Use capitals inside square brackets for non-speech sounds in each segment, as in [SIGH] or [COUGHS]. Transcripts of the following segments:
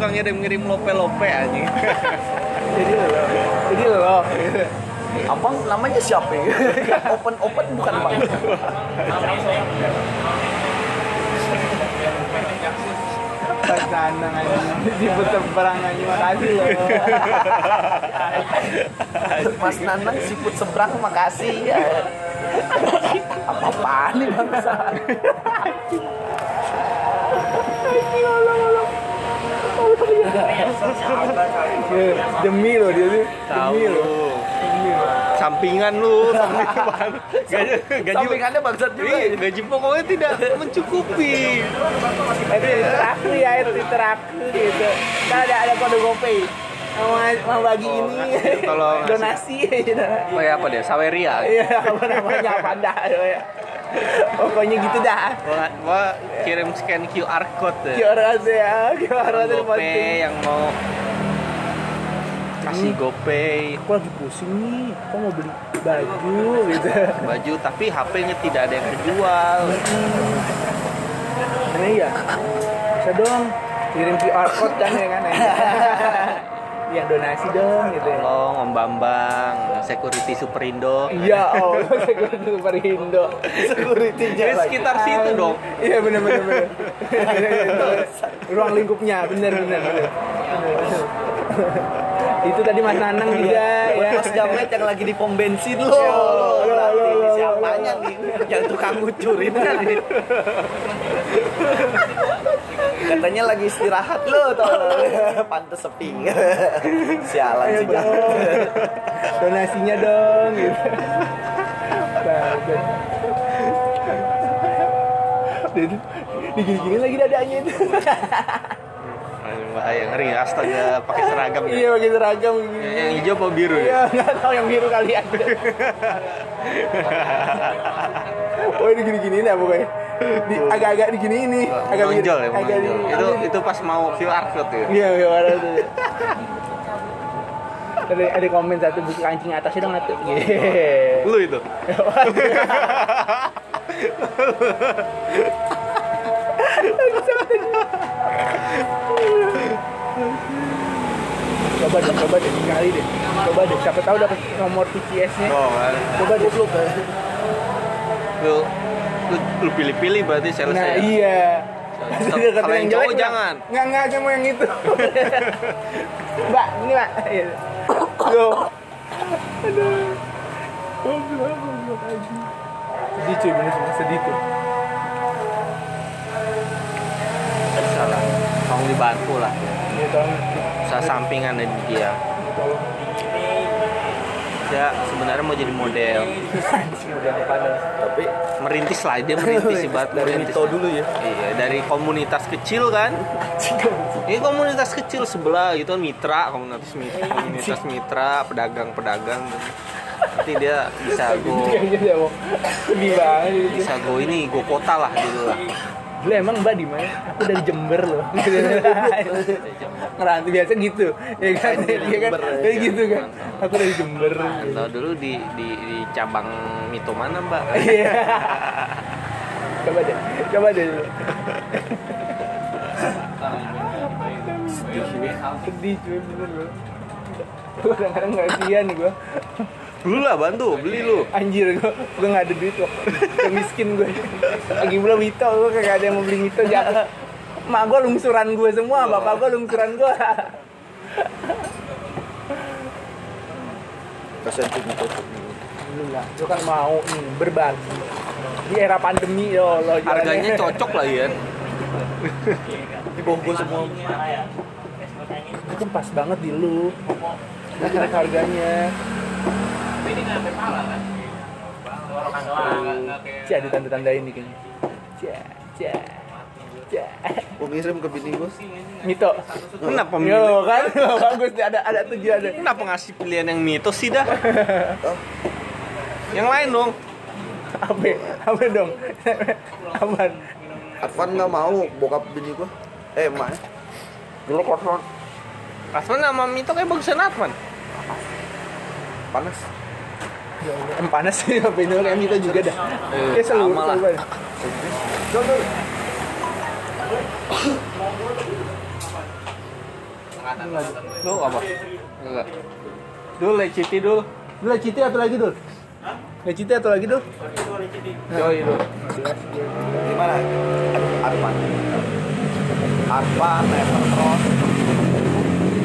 suka ngirim-ngirim lope-lope anjing. [LAUGHS] jadi lo jadi lo. Abang namanya siapa ya? [LAUGHS] Open open bukan bang Pas nandang aja disebut seberang aja makasih loh. mas nanang siput seberang makasih ya. Apa apaan nih bangsa Demi lo dia tuh. Tahu Demi lo. lu. Demi lo. Sampingan lu, [LAUGHS] sampingan. Gaji gaji sampingannya bangsat juga Iya, gaji pokoknya tidak mencukupi. Itu interaksi ya, itu interaksi gitu. Kan ada ada kode GoPay. Mau, mau bagi Oh, ini tolong donasi gitu. Oh ya apa dia? Saweria. Iya, apa namanya apa dah ya. Pokoknya gitu dah. Gua, gua kirim scan QR code ya. QR aja ya, QR aja GoPay penting. yang mau kasih GoPay Aku lagi pusing nih, aku mau beli baju gitu. baju tapi HP-nya tidak ada yang terjual. Ini ya, bisa dong kirim QR code kan ya kan? [LAUGHS] Yang donasi dong gitu ya. Tolong Om Bambang, security Superindo. Iya, oh, [LAUGHS] security Superindo. Security-nya Jadi lagi. sekitar situ dong. Iya benar benar benar. [LAUGHS] Ruang lingkupnya benar benar. Itu tadi Mas Nanang juga buat ya. mas jamet yang lagi di pom bensin lo Yo, yo, yo, siapanya nih yang tukang ngucurin kan [LAUGHS] katanya lagi istirahat lo tol [LAUGHS] pantes sepi [LAUGHS] sialan sih. Donasinya dong gitu. Bagus. Di- Digini-gini lagi dadanya itu. Bahaya ngeri astaga pakai seragam ya. Iya pakai seragam Yang hijau apa biru ya? Iya, nggak tahu yang biru kali aja. oh ini gini-gini dah pokoknya. Di, agak-agak di gini ini, agak biru- menonjol ya, agak di- Itu itu pas mau QR code ya. Iya, iya, ada tuh. Ada, ada komen satu buku kancing atasnya dong atuh. Iya. Lu itu. [LAUGHS] coba deh, coba deh sekali deh. Coba deh, siapa tahu dapat nomor PCS-nya. Oh, kan. Coba deh. Lu lu, lu pilih-pilih berarti sales Nah, ya. iya. Kalau yang jelek, jangan. Enggak, enggak, saya mau yang itu. [LAUGHS] Mbak, ini Mbak. Loh. Aduh. Goblok, goblok aja. Sedih cuy, bener bener sedih tuh. Salah. Tolong dibantu lah. Iya, tolong. Usaha sampingan dari dia. Tolong. Ya sebenarnya mau jadi model. [LAUGHS] Tapi Merintis lah dia merintis [LAUGHS] ibarat dari merintis. Mito dulu ya Iya, dari komunitas kecil kan. Ini komunitas kecil sebelah gitu kan mitra, komunitas mitra, komunitas mitra, pedagang-pedagang. Nanti dia bisa go banget bisa go ini go kota lah gitu lah. Dulu emang Mbak di mana? Aku dari Jember loh. [LAUGHS] Ngerantau biasa gitu. Ya kan? Dari Iya kan? Ya. Kayak gitu kan. Aku dari Jember. Atau dulu di di, di cabang mito mana mbak? [LAUGHS] Iya. Coba deh. Coba deh. Sedih cuy bener loh. Gue kadang-kadang kasihan nih gue Lu lah bantu beli lu. Anjir gue gak ada duit kok Gue miskin gue Lagi pula Mito Gue kagak ada yang mau beli Mito Jangan Mak gue lungsuran gue semua Bapak gue lungsuran gue kasihan tuh Lu lah Lu kan mau nih Berbagi. Di era pandemi ya Allah Harganya cocok lah ya. di bongko semua. Itu pas banget di lu. Naik harganya Cia ada tanda-tanda ini kayaknya Cia Cia Cia gue ngirim ke bini gue Mito Kenapa Yo milih? kan [LAUGHS] bagus nih, ada ada tujuh ada. Kenapa ngasih pilihan yang mitos sih dah? yang lain dong. Apa? Apa dong? Apaan? Advan nggak mau bokap bini gue eh emak Jelek Advan. Rasman sama Mito kayak bagusan Atman. panas Ya Em panas sih [LAUGHS] HP ini kayak Mito juga dah. Eh, Kayak seluruh sama lah. Lu apa? Enggak. Dul, leciti dul. Dulu Leciti atau lagi dul? Leciti atau lagi dul? Coy dul. Gimana? Arpan. Arpan, Evercross.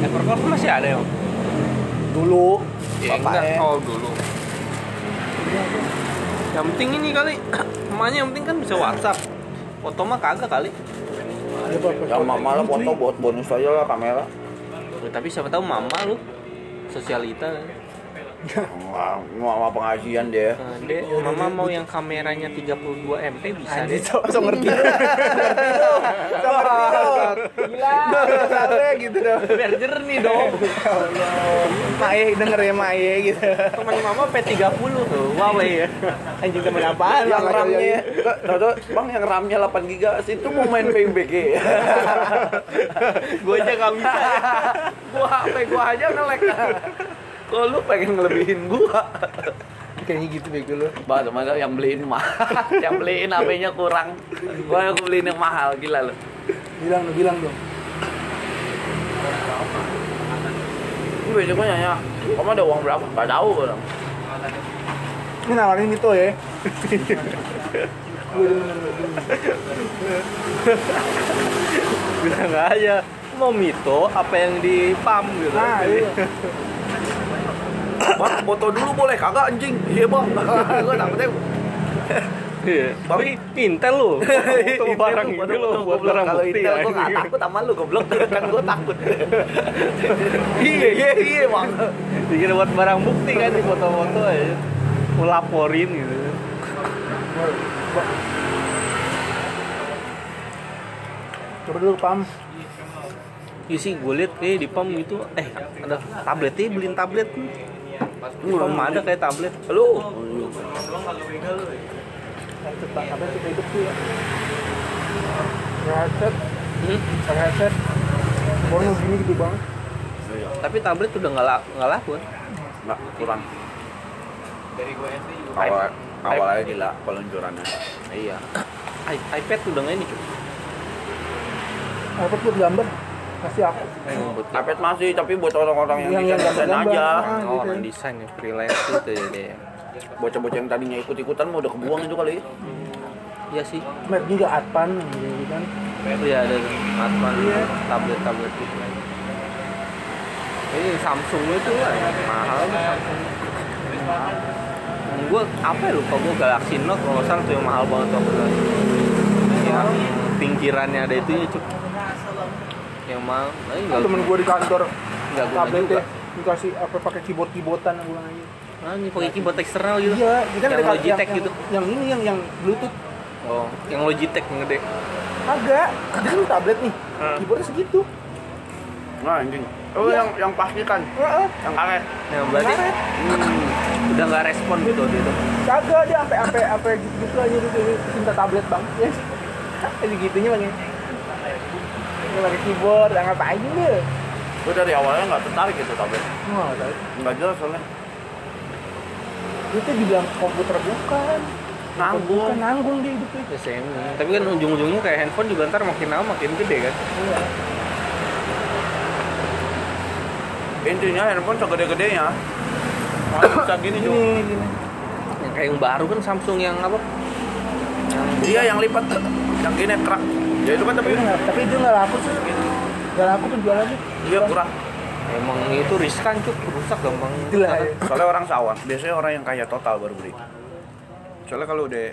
Evercross masih ada ya? Dulu. Ya enggak. Oh dulu. Yang penting ini kali. [CLEARS THROAT] Emaknya yang penting kan bisa WhatsApp. Foto mah kagak kali. Ya mama lah foto buat bonus aja lah kamera. Ya, tapi siapa tahu mama lu sosialita. Wah, mama pengajian dia. Nah, Dek, mama mau yang kameranya 32 MP bisa deh. so, so ngerti. [LAUGHS] ngerti dong. So ngerti. Gila. Soalnya gitu dong. Biar jernih dong. Mae denger ya Mae gitu. Teman mama P30 tuh. Huawei ya. Anjing temen apaan? yang? RAM-nya, Tau tau, bang yang RAM-nya 8 GB itu mau main PUBG. [LAUGHS] Gue aja gak bisa. gua HP gua aja nge-lag. Kok lu pengen ngelebihin gua? Kayaknya gitu bego lu. Bah, teman yang beliin mahal, yang beliin HP-nya kurang. Gua yang beliin yang mahal, gila lu. Bilang lu, bilang dong. Ini besok gua nanya, kamu ada uang berapa? Gak tahu bilang. [LAUGHS] Ini nawarin gitu ya. Gue Bilang aja. Mau mito apa yang di pam gitu. Nah, iya. Bang, foto dulu boleh kagak anjing? Iya bang, [LAUGHS] gua takutnya Iya. Tapi intel lu. [LAUGHS] Foto barang ini lu buat barang Kalau bukti Intel ya. gua gak takut sama lu goblok [LAUGHS] kan gua takut. Iya iya iya bang. Dikira buat barang bukti kan di foto-foto aja. Mau laporin gitu. Coba dulu pam. Iya sih gue liat kayak di pam itu eh ada tabletnya beliin tablet di pam ada kayak tablet Lu Tentang apa kita hidup tuh ya. Headset, Hmm? headset. Bonus gini gitu banget. tapi tablet udah nggak la- nggak laku Enggak, kurang. Awal awalnya gila peluncurannya. iya I- iPad udah nggak ini cuy Apa buat gambar? Kasih aku. iPad masih tapi buat orang-orang yang, Yang- yang desain aja. Ah, oh, gitu. orang desain ya freelance gitu ya Bocah-bocah yang tadinya ikut-ikutan mau udah kebuang itu kali. iya sih. Merek juga Adpan gitu kan. iya ada smartphone tablet tablet gitu. Ini Samsung itu lah mahal Samsung. Gue apa ya lupa gue Galaxy Note kalau salah tuh yang mahal banget itu. Yang pinggirannya ada itunya cuy yang mahal. Nah, enggak Temen gue di kantor tablet juga. ya dikasih apa pakai keyboard keyboardan gue aja. Ah ini pakai keyboard eksternal gitu Iya, ini kan yang Logitech yang, gitu Yang, yang ini yang yang Bluetooth oh yang Logitech yang gede agak. Dia kan tablet nih. Hmm. Keyboardnya segitu. Nah, anjing. Oh, yang yang pastikan, Heeh. yang karet. yang berarti Karet. udah nggak respon gitu waktu itu Kagak dia sampai sampai sampai gitu, gitu aja gitu cinta tablet bang. Ya. Jadi gitunya bang. ya. Dia pakai keyboard, yang ngapain dia? Gue dari awalnya nggak tertarik gitu tablet. Tahu. Nggak jelas soalnya. Itu dibilang komputer bukan. Nanggung. Bukan nanggung dia hidupnya. ya semi tapi kan ujung-ujungnya kayak handphone juga ntar makin lama makin gede kan Iya. Intinya handphone segede-gedenya. Masih bisa [COUGHS] gini juga. Gini, gini. yang kayak yang baru kan Samsung yang apa Iya, yang lipat. Yang gini kerak. Ya itu kan tapi Tapi tapi itu nggak laku sih. Nggak laku penjualannya. dia kurang. Emang itu riskan cuk rusak gampang Itulah. Soalnya orang sawah, biasanya orang yang kaya total baru beli. Soalnya kalau udah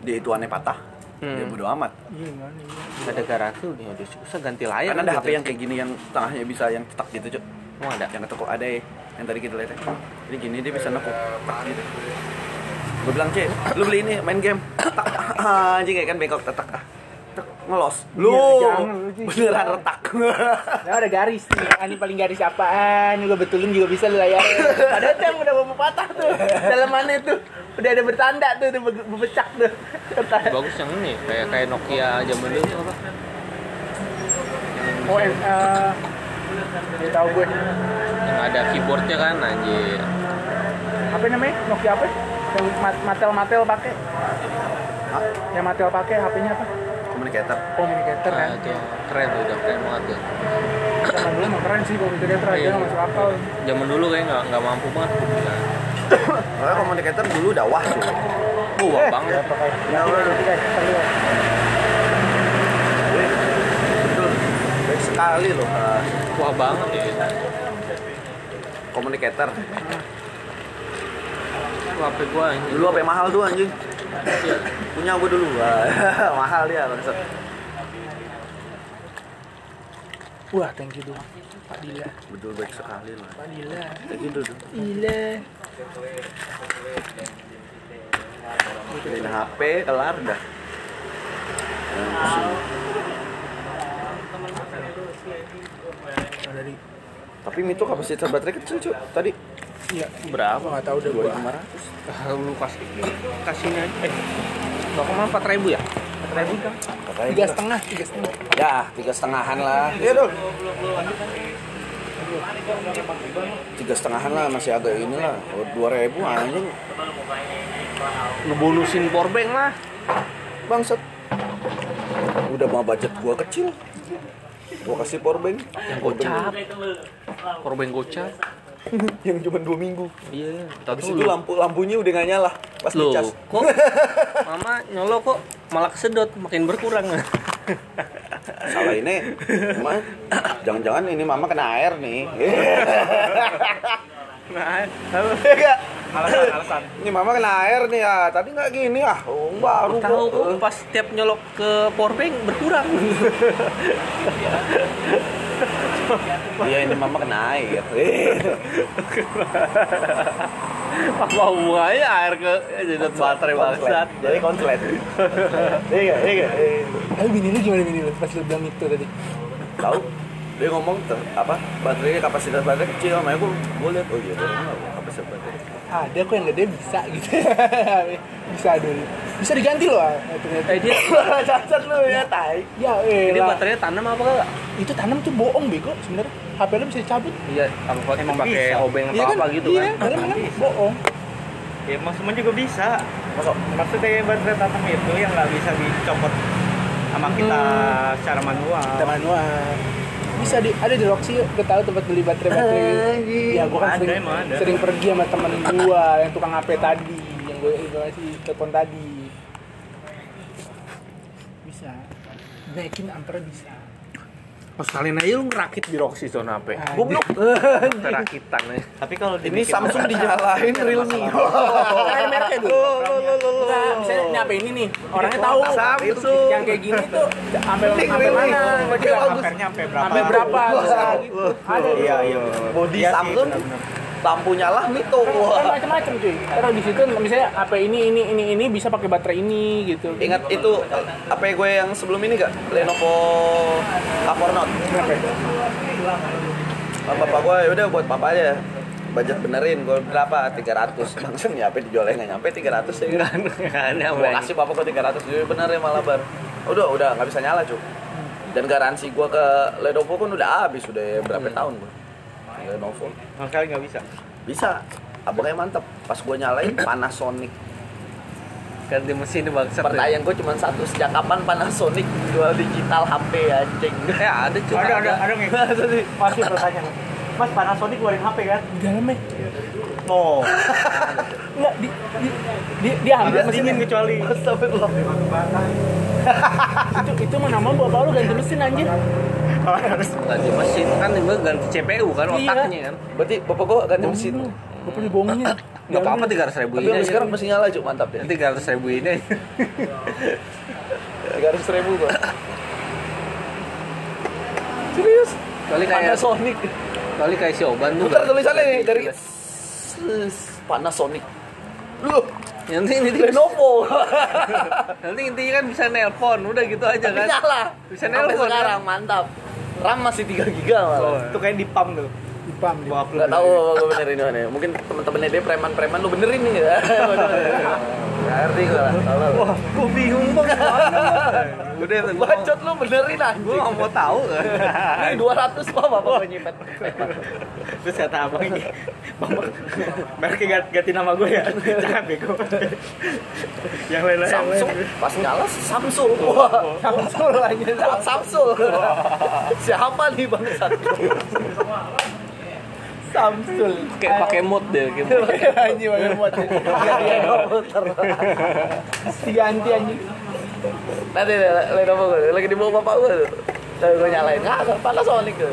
dia itu aneh patah, Hmm. dia bodo amat. Iya, nggak nih. ada garansi udah udah susah ganti layar Kan ada udah HP yang kayak gini yang tengahnya bisa yang cetak gitu, Cuk. oh, ada Yang ketukuk ada ya, yang tadi kita lihat. ya. Jadi gini dia bisa nekuk gitu. Gue bilang, "Cek, lu beli ini main game." Ah, anjing kayak kan bengkok tetak. ah. Ngelos. Lu jangan Ci. beneran retak. [LAUGHS] Nah, ada garis nih. Ah, Ini paling garis apaan? Juga betulin juga bisa lu layarnya. Ada tuh yang udah mau patah tuh. Dalamannya tuh. Udah ada bertanda tuh, udah be- bebecak tuh. [LAUGHS] Bagus yang ini kayak kayak Nokia zaman dulu apa Oh, eh, ya tahu gue. yang ada keyboardnya kan anjir Apa namanya? Nokia apa? Yang mat- Matel Matel pakai. Yang Matel pakai HP-nya apa? communicator communicator kan Nah, itu keren tuh, udah keren banget tuh. zaman dulu emang keren sih communicator aja Iya. nggak masuk akal Zaman dulu kayak nggak nggak mampu banget. Nah, Soalnya communicator dulu udah wah cuy wah Eh, banget. ya baik sekali loh Wah banget ya. communicator Wah, HP gua ini. dulu apa yang mahal tuh anjing. [LAUGHS] punya gue dulu [LAUGHS] mahal dia bangsat. Wah thank you dong Pak Dila. Betul baik sekali loh Pak Dila. Kayak gitu tuh Dila. Beliin HP kelar dah. Dari tapi Mito kapasitas baterai kecil cuy tadi iya Berapa? nggak tahu udah gua 2500 Ah, lu kasih kasihnya aja. Eh, nggak ke mana empat ribu ya? Empat ribu kan? Tiga setengah tiga setengah ya tiga setengahan lah iya dong tiga setengahan lah masih agak ini lah Oh, dua ribu anjing Ngebonusin powerbank mah. bangsat udah mau budget gua kecil gua kasih powerbank Yang gocap. Powerbank gocap. [LAUGHS] yang cuma dua minggu. Iya. Habis itu lampu lampunya udah nggak nyala pas Loh, dicas kok [LAUGHS] mama nyolok kok malah kesedot makin berkurang. [LAUGHS] Salah ini. Cuma, jangan-jangan ini mama kena air nih. Nah alasan ini mama kena air nih ya tadi nggak gini ah. Oh, baru tahu kok. kok pas tiap nyolok ke powerbank berkurang iya ini mama kena air [LAUGHS] apa hubungannya? Air ke sedot baterai bangsat. Jadi konslet. [LAUGHS] Iya iya. Tapi bini lu gimana bini lu? Pas lu bilang itu tadi. Tahu. Dia ngomong ter- apa? Baterainya kapasitas baterai kecil makanya gue gue lihat oh iya dia kapasitas baterai ada kok yang gede bisa gitu. [LAUGHS] Bisa dulu. Bisa diganti loh ternyata eh dia [LAUGHS] cacat lu ya tai. Ya eh ini baterainya tanam apa kagak? Itu tanam tuh bohong bego sebenarnya. HP lu bisa dicabut. Iya apa emang pakai obeng atau iya kan? apa gitu iya kan. padahal memang bohong. Ya emang semua juga bisa. masuk Maksudnya baterai tatang itu yang nggak bisa dicopot sama kita secara manual. ada manual bisa di ada di Roxy gue tahu tempat beli baterai baterai ya gue kan sering, ada. sering pergi sama temen gua yang tukang HP tadi yang gue gue kasih telepon tadi. Bisa. Naikin ampere bisa pas kalian aja lu ngerakit di Roxy zona apa goblok [LAUGHS] perakitan ya Tapi kalau ini Samsung dinyalain Realme [LAUGHS] Kayak mereknya dulu. Enggak, misalnya ini apa ini nih, orangnya tahu. Samsung. Yang kayak gini tuh sampai sampai mana? Ampernya sampai berapa? Sampai berapa? Bisa gitu. Ada Iya, iya. body Iya Samsung benar-benar. lampu nyala Mito Kan macam-macam cuy. Taruh di situ misalnya apa ini ini ini ini bisa pakai baterai ini gitu. Ingat itu apa gue yang sebelum ini gak? Lenovo ya? Sama bapak gue udah buat papa aja. Budget benerin gue berapa? 300 [LAUGHS] Langsung ya apa dijualnya nggak nyampe 300 ya kan? aneh Gue kasih papa gue 300 jadi bener ya malah bar. Udah udah nggak bisa nyala cuy. Dan garansi gue ke Lenovo pun udah habis udah ya berapa tahun gue. Lenovo Sama sekali nggak bisa. bisa. Abangnya mantep. Pas gue nyalain Panasonic. ganti mesin itu bangsat Pertanyaan gue cuma satu. Sejak kapan Panasonic jual digital HP anjing? [LAUGHS] ya ada cuy Ada, ada, ada nih. Masa [LAUGHS] sih? Masih pertanyaan. Mas Panasonic keluarin HP kan? Di dalamnya. No. Enggak di, di, di dia ambil mesinnya. dingin kecuali. Astagfirullah. Itu itu mah nama bapak lu ganti mesin anjir. ganti mesin kan gue ganti CPU kan Iya. otaknya kan Berarti bapak gue ganti mesin. Bapak dibohongin. nggak apa-apa tiga ratus ribu Tapi ini aja. sekarang masih nyala cuy mantap ya. tiga ratus ribu ini Tiga ratus ribu bang. Serius? kali kayak Panasonic. kali kayak si Oban tuh Bentar tulisannya nih dari Panasonic. Loh, nanti nanti Lenovo. [LAUGHS] nanti intinya kan bisa nelpon udah gitu aja Tapi kan nyala. Bisa nelpon, sekarang mantap. RAM masih 3 giga malah. Oh. Itu kayak di pump tuh. Lipam, lipam. Bawa Nggak tahu gue benerin mana. Mungkin teman-temannya dia preman-preman lu benerin nih ya. [LAUGHS] Ngerti gue lah. Wah, gue bingung bang. [LAUGHS] Udah, gue Bacot lu benerin gue anjing. nggak mau tahu. [LAUGHS] Ini 200 kok bapak gue nyipet. Terus kata abang ini, bang, mereknya ganti, ganti nama gue ya, jangan bego. Yang lain-lain. Samsung pas ngalah Samsul. Wah, Samsul aja. Samsul. Siapa nih bang Samsul. Kayak pakai mood deh. Kayak mood. [LAUGHS] Anjing pakai iya komputer. Diganti anjing. Nanti lain apa gue lagi di bawah bapak gue tuh. Lalu gue nyalain, nggak ada Panasonic tuh.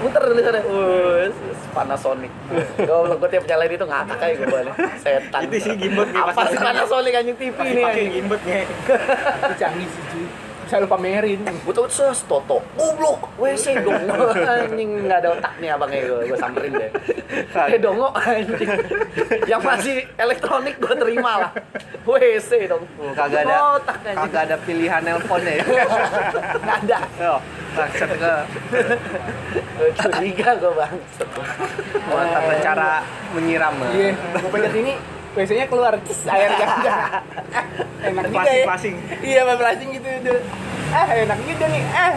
Muter dulu sana, Wus, Panasonic. Gue gue tiap nyalain itu ngakak kayak gue balik. Setan. Itu sih gimbot Apa sih Panasonic anjing TV ini pakai anjing. gimbot nge. [LAUGHS] Itu canggih sih cuy. Bisa lu pamerin. Gue tuh ses Toto, goblok, WC dong. [LAUGHS] Anjing nggak ada otaknya abangnya gue, gue samperin deh. Eh dongo anjing. Yang masih elektronik gue terima lah. WC dong. Oh, kagak ada. Otak anjing. Kagak ada pilihan nelponnya ya. [LAUGHS] Nggak ada. Maksud ke curiga gue bang. oh, tata cara menyiram. Iya, gue pencet ini WC-nya keluar Cus, air ganja. [LAUGHS] Enak juga ya. Plasing-plasing. Iya, plasing gitu itu. Eh, enak juga nih. Eh.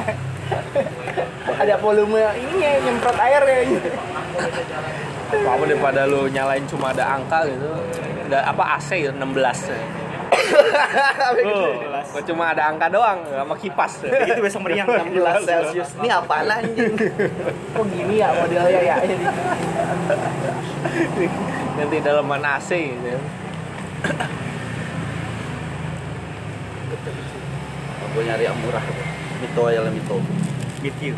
Ada volume ininya nyemprot air kayaknya. Apa daripada lu nyalain cuma ada angka gitu. Ada apa AC ya 16 ya. Oh, gua cuma ada angka doang sama kipas. Itu besok meriang. 16 Celsius. Ini apaan anjing? Oh gini ya modelnya ya. [LAUGHS] Jadi Nanti dalaman AC gitu. Gue nyari yang murah. Mito aja lah Mito. Meet you.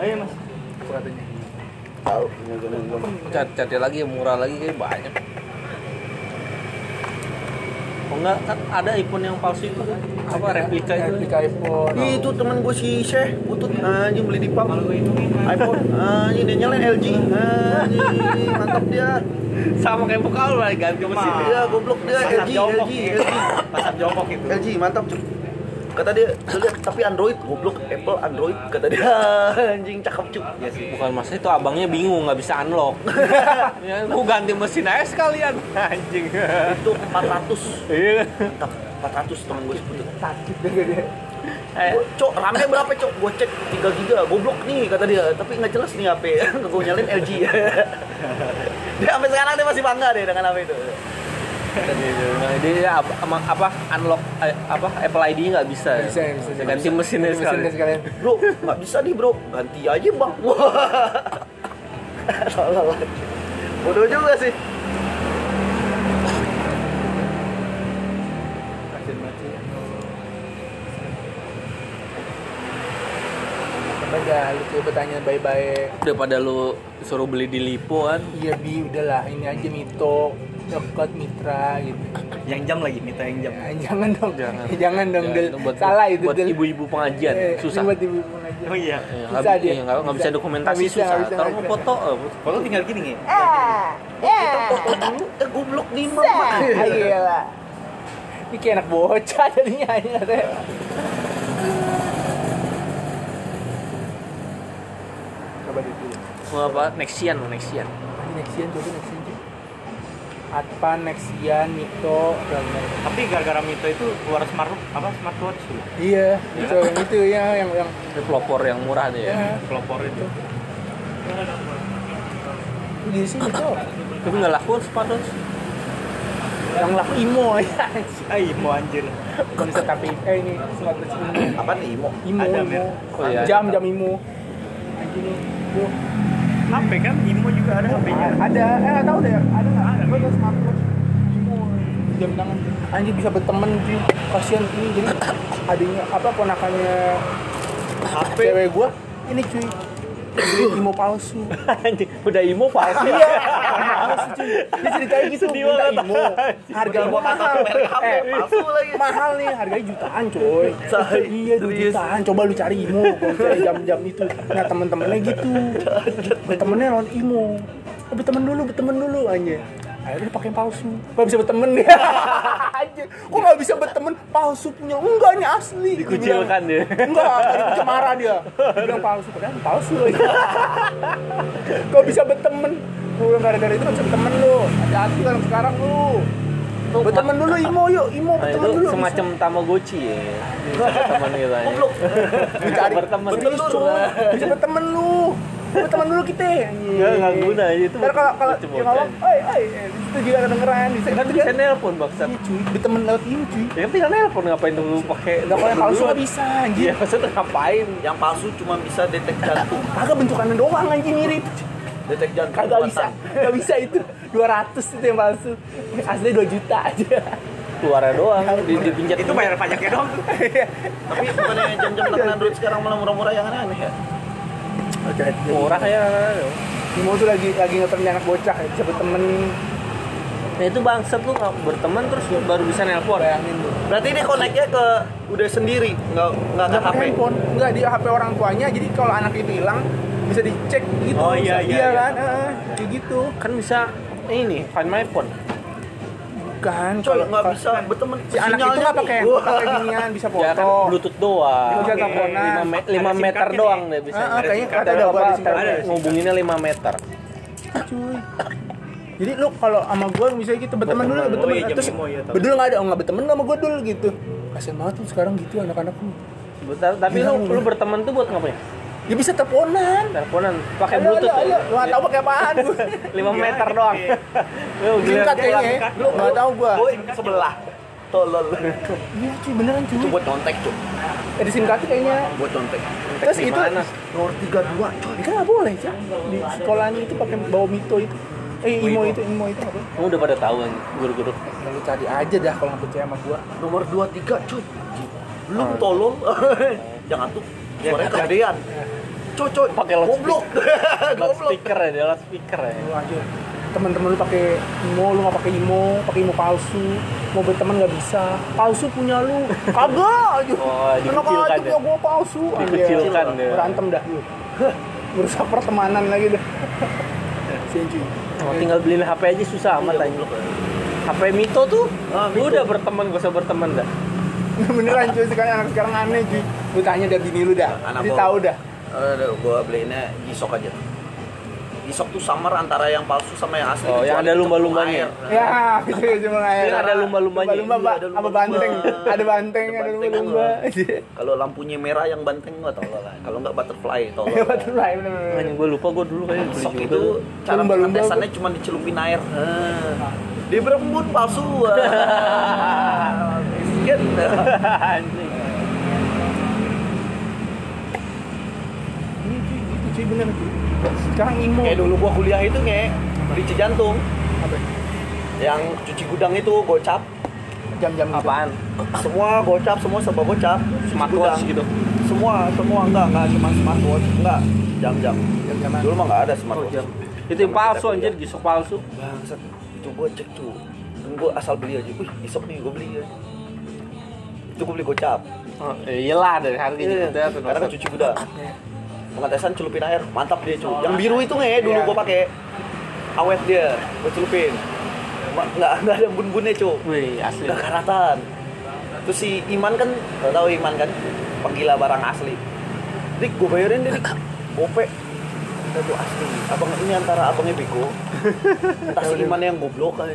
Ayo mas. katanya. Tahu. Cat cari lagi yang murah lagi kayak banyak. Oh enggak kan ada iPhone yang palsu itu kan? Apa replika itu? Replika iPhone. Itu temen gue si Syekh, butut anjing beli di pam. iPhone, anjing dia nyalain LG. Anjing, mantap dia. Sama kayak muka lu lah ganti mesin. Iya, goblok dia Pasar LG. LG, LG. Pasar jongkok itu. LG mantap cuy. Kata dia, lihat, tapi Android goblok, Apple Android kata dia. [LAUGHS] Anjing cakep cuy. Iya sih. Bukan mas itu abangnya bingung nggak bisa unlock. [LAUGHS] ya, gua ganti mesin aja sekalian. [LAUGHS] Anjing. Itu 400. Iya. Mantap. 400 temen gue sebutut. Sakit juga dia. Eh, Gua, Cok, RAM nya berapa, Cok? Gue cek 3 giga, goblok nih kata dia. Tapi nggak jelas nih HP. gue nyalain LG. dia sampai sekarang dia masih bangga deh dengan HP itu. Nah, dia apa, apa unlock eh, apa Apple ID nggak bisa. ya? Bisa, bisa, bisa. Ganti mesinnya sekalian. Mesinnya sekalian. Bro, nggak bisa nih bro, ganti aja bang. [LAUGHS] Tolol. bodoh juga sih. Kasian banget sih. Coba dah, lu coba tanya baik-baik. Daripada lu suruh beli di Lipo kan. Iya bi, udahlah ini aja Mito, dekat Mitra gitu. Yang jam lagi, minta yang jam. Ya, jangan dong, Jangan. [LAUGHS] jangan, dong, Ya, Del. itu buat, salah itu buat ibu-ibu pengajian Eh, susah. buat ibu pengajian. Oh iya. Ya, Susah dia. bisa Bisa. dokumentasi bisa, susah. bisa, nggak mau foto, eh, Kalau tinggal gini nih. Kita foto dulu, eh goblok nih mama. Iya lah. Ini kayak anak bocah jadinya ini katanya. Coba dulu. mau apa? Nexian, mau Nexian. Nexian coba Nexian. Advan, Nexian, Mito, dan Tapi gara-gara Mito itu keluar smart apa smartwatch tuh. Iya, itu yang itu ya yang yang pelopor yang murah deh ya. ya. Pelopor itu. Di sini Mito. Tapi nggak laku sepatu. Yang laku Imo ya. Ah, mau anjir. Bukan bisa tapi eh ini smartwatch Imo. Apa nih Imo? Imo, Ada, Imo. Oh, iya. Jam jam Imo. Tuh. HP kan, Imo juga ada HP-nya. Ada, eh nggak tahu deh, ada nggak? Ada. Gue smartwatch. Imo, jam tangan. Anjir bisa berteman sih. Kasihan ini jadi [COUGHS] adanya apa ponakannya HP. cewek gua ini cuy Imo palsu. [LAUGHS] Udah imo palsu. Iya, palsu cuy. Dia ceritain gitu, Sedih minta. Imo. Harga mahal. Eh, palsu lagi. mahal nih harganya jutaan coy iya jutaan coba lu cari imo [LAUGHS] jam-jam itu nah temen-temennya gitu temennya lawan imo oh, berteman dulu berteman dulu aja akhirnya pakai palsu. Nggak bisa berteman. Dia [LAUGHS] anjir. Kok nggak bisa berteman. Palsu punya. Enggak ini asli. Dikucilkan dia. enggak tadi dia marah dia. Dia bilang palsu. Padahal palsu loh. [LAUGHS] Kok bisa berteman. Gue bilang gara-gara itu nggak bisa berteman lu. Hati-hati kan sekarang lu. Berteman dulu imo yuk. Imo Nah, berteman itu dulu. semacam tamagotchi ya. Bisa teman kita. ya. Bisa cari. Berteman. Serius, cuy. bisa berteman lu berteman dulu kita Enggak, enggak guna itu. Ntar kalau kalau ya ngomong, oi oi, itu juga kedengeran bisa Kan itu bisa nelpon bangsat. Iya cuy, berteman lewat ini cuy. Ya tinggal nelpon ngapain dulu pakai Nggak kalau yang palsu nggak bisa anjir. Iya, maksudnya ngapain? Yang palsu cuma bisa detek jantung. [LAUGHS] Kagak bentukannya doang anjing mirip. Detek jantung. Kagak bisa, nggak bisa itu. 200 itu yang palsu. Asli 2 juta aja. Keluarnya doang, di, dipinjat Itu bayar pajaknya dong. [LAUGHS] Tapi bukannya jam-jam dengan Android sekarang malah murah-murah yang aneh-aneh ya. Murah ya. Imo tuh lagi lagi ngetren anak bocah ya, bisa berteman Nah itu bangsat lu nggak berteman terus lu baru bisa nelpon. bayangin tuh. Berarti dia connect-nya ke udah sendiri, nggak nggak ke HP. handphone, nggak di HP orang tuanya. Jadi kalau anak itu hilang bisa dicek gitu. Oh, iya, iya, iya. kan? Heeh, kayak gitu. Kan bisa ini find my phone. Bukan, Coy, kalau nggak bisa berteman. si anak itu nggak pakai pakai ginian bisa foto. Ya kan bluetooth doang. Dia bisa teleponan. 5, me 5 Ada SIM meter doang deh bisa. Ah, ah, kayaknya Kata ada, gua apa, ngubunginnya 5 meter. cuy jadi lu kalau sama gue misalnya gitu berteman dulu Berteman. berteman Oh iya, terus lima, iya, bedul nggak ada oh nggak berteman sama gue dulu gitu kasian banget tuh sekarang gitu anak-anak lu Bentar, tapi lu, lu berteman tuh buat ngapain? Ya bisa teleponan Teleponan, pakai bluetooth. ayo, ayo. lu nggak tahu pakai apaan gue [LAUGHS] 5 meter doang. Lu singkat gila. kayaknya lu nggak tahu gue Boy, sebelah. Tolol. iya cuy beneran Itu cuy buat nyontek, cuy. eh di SIM card tuh kayaknya Buat nyontek. terus itu? Nomor 32, coy. ya kan nggak boleh sih di sekolahnya itu pakai bawa mito itu eh imo itu imo itu apa Kamu udah pada tahu kan guru-guru. Ya, lu cari aja dah kalau nggak percaya sama gue Nomor 23, cuy. Belum tolol. [LAUGHS] Jangan tuh. Suaranya kegedean. Coy, coy. Pakai loudspeaker. Goblok. [LAUGHS] Goblok. speaker ya, dia speaker ya. lu aja teman-teman lu pakai imo lu nggak pakai imo pakai imo palsu mau berteman nggak bisa palsu punya lu kagak aja [LAUGHS] Oh, dikucilkan aja ya? punya gua palsu Dikucilkan Anjir. ya. berantem dah lu [LAUGHS] merusak pertemanan lagi dah Senju. Oh, tinggal beliin HP aja susah amat aja. HP Mito tuh Ah, Mito. udah berteman gak usah berteman dah. beneran cuy sekarang anak sekarang aneh cuy lu tanya dari bini lu dah Anak jadi gua- tahu dah Aduh, gua beliinnya gisok aja. Gisok tuh samar antara yang palsu sama yang asli. Oh, yang ada lumba-lumbanya. ya [LAUGHS] gitu cuma air Yang ada lumba-lumbanya. lumba-lumba Iya, ada lumba-lumba. banteng ada banteng Ada lumba-lumba [LAUGHS] Kalau lampunya merah yang banteng gua tolol lah. Kalau nggak butterfly tolol. ya butterfly bener-bener Hanya gue lupa gue dulu kayaknya beli Gisok juga. itu cara pengetesannya cuma dicelupin air. Ah. Dia berembun palsu. [LAUGHS] Miskin. Anjing. Iya cuy, cuy bener cuy. Sekarang imo. Kayak dulu gua kuliah itu nge di Cijantung. Apa? Yang cuci gudang itu gocap. Jam-jam gitu. Apaan? Semua gocap, semua serba gocap. Smartwatch gitu. Semua, semua enggak, enggak cuma smartwatch, enggak. Jam-jam. Jam-jaman. Dulu mah enggak ada Oh, smartwatch. jam. Itu yang palsu anjir, gisok palsu. Bangsat. Itu gua cek tuh. Dan gua asal beli aja. Wih, isok nih gua beli aja. Itu gua beli gocap. Oh, eh, iyalah dari harga Iya, juga tuh. karena kan cuci gudang. Pengetesan celupin air, mantap dia cuy. Yang biru itu nge, dulu Iya. gua pakai awet dia, gua celupin. Nggak, nggak ada bun-bunnya cuy. Wih, asli. Udah karatan. Terus si Iman kan, tau tahu Iman kan, penggila barang asli. Dik, gue bayarin deh, Dik. Gope. Itu asli. Abang ini antara abangnya bego. [LAUGHS] Entah si Iman yang goblok aja.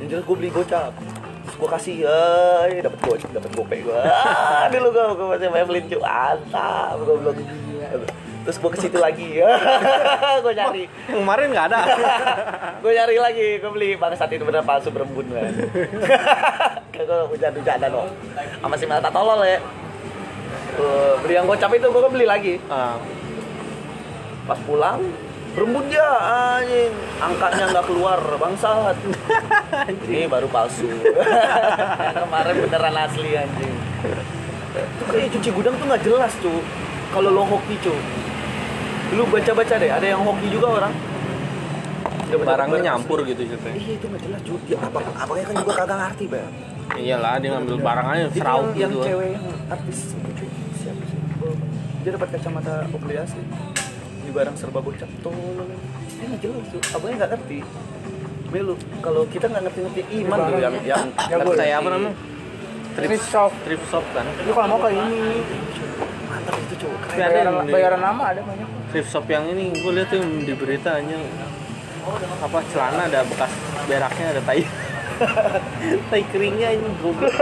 Yang jelas gue beli gocap. Terus gue kasih, ay, dapat go, dapat gope gue. [LAUGHS] Ah, dulu gue, gue masih Maybelline cuy, antap, goblok. Terus gue ke situ lagi, [LAUGHS] gue nyari. Yang kemarin nggak ada. [LAUGHS] gue nyari lagi, gue beli bangsat itu bener palsu berembun kan. [LAUGHS] Gue hujan-hujanan loh. Sama si Melta tolol ya. Gua beli yang gocap itu gue beli lagi. Ah, Pas pulang berembun dia anjing angkanya nggak keluar bangsat ini baru palsu Yang kemarin beneran asli anjing itu kayak cuci gudang tuh nggak jelas cu kalau lo hoki cu lu baca baca deh ada yang hoki juga orang baca- barangnya nyampur gitu ceritanya. Iya itu nggak jelas cuy. Dia abang abangnya kan juga kagak ngerti bang. Iyalah dia ngambil barang aja Itu serau yang, yang gitu. cewek yang artis itu cuy. Siapa sih? Dia dapat kacamata Oakley asli. Di barang serba bocap. Tolol. Dia nggak jelas cuy. Abangnya nggak ngerti. Melu, kalau kita nggak ngerti-ngerti iman tuh yang yang Ya, Bu. kayak apa namanya Trip shop. trip shop kan Lu kalau mau kayak ini, mantap itu ada bayaran, yang bayaran lama ada banyak. Thrift shop yang ini gue lihat tuh di berita hanya apa celana ada bekas beraknya ada tai. [LAUGHS] Tai keringnya ini goblok. [LAUGHS]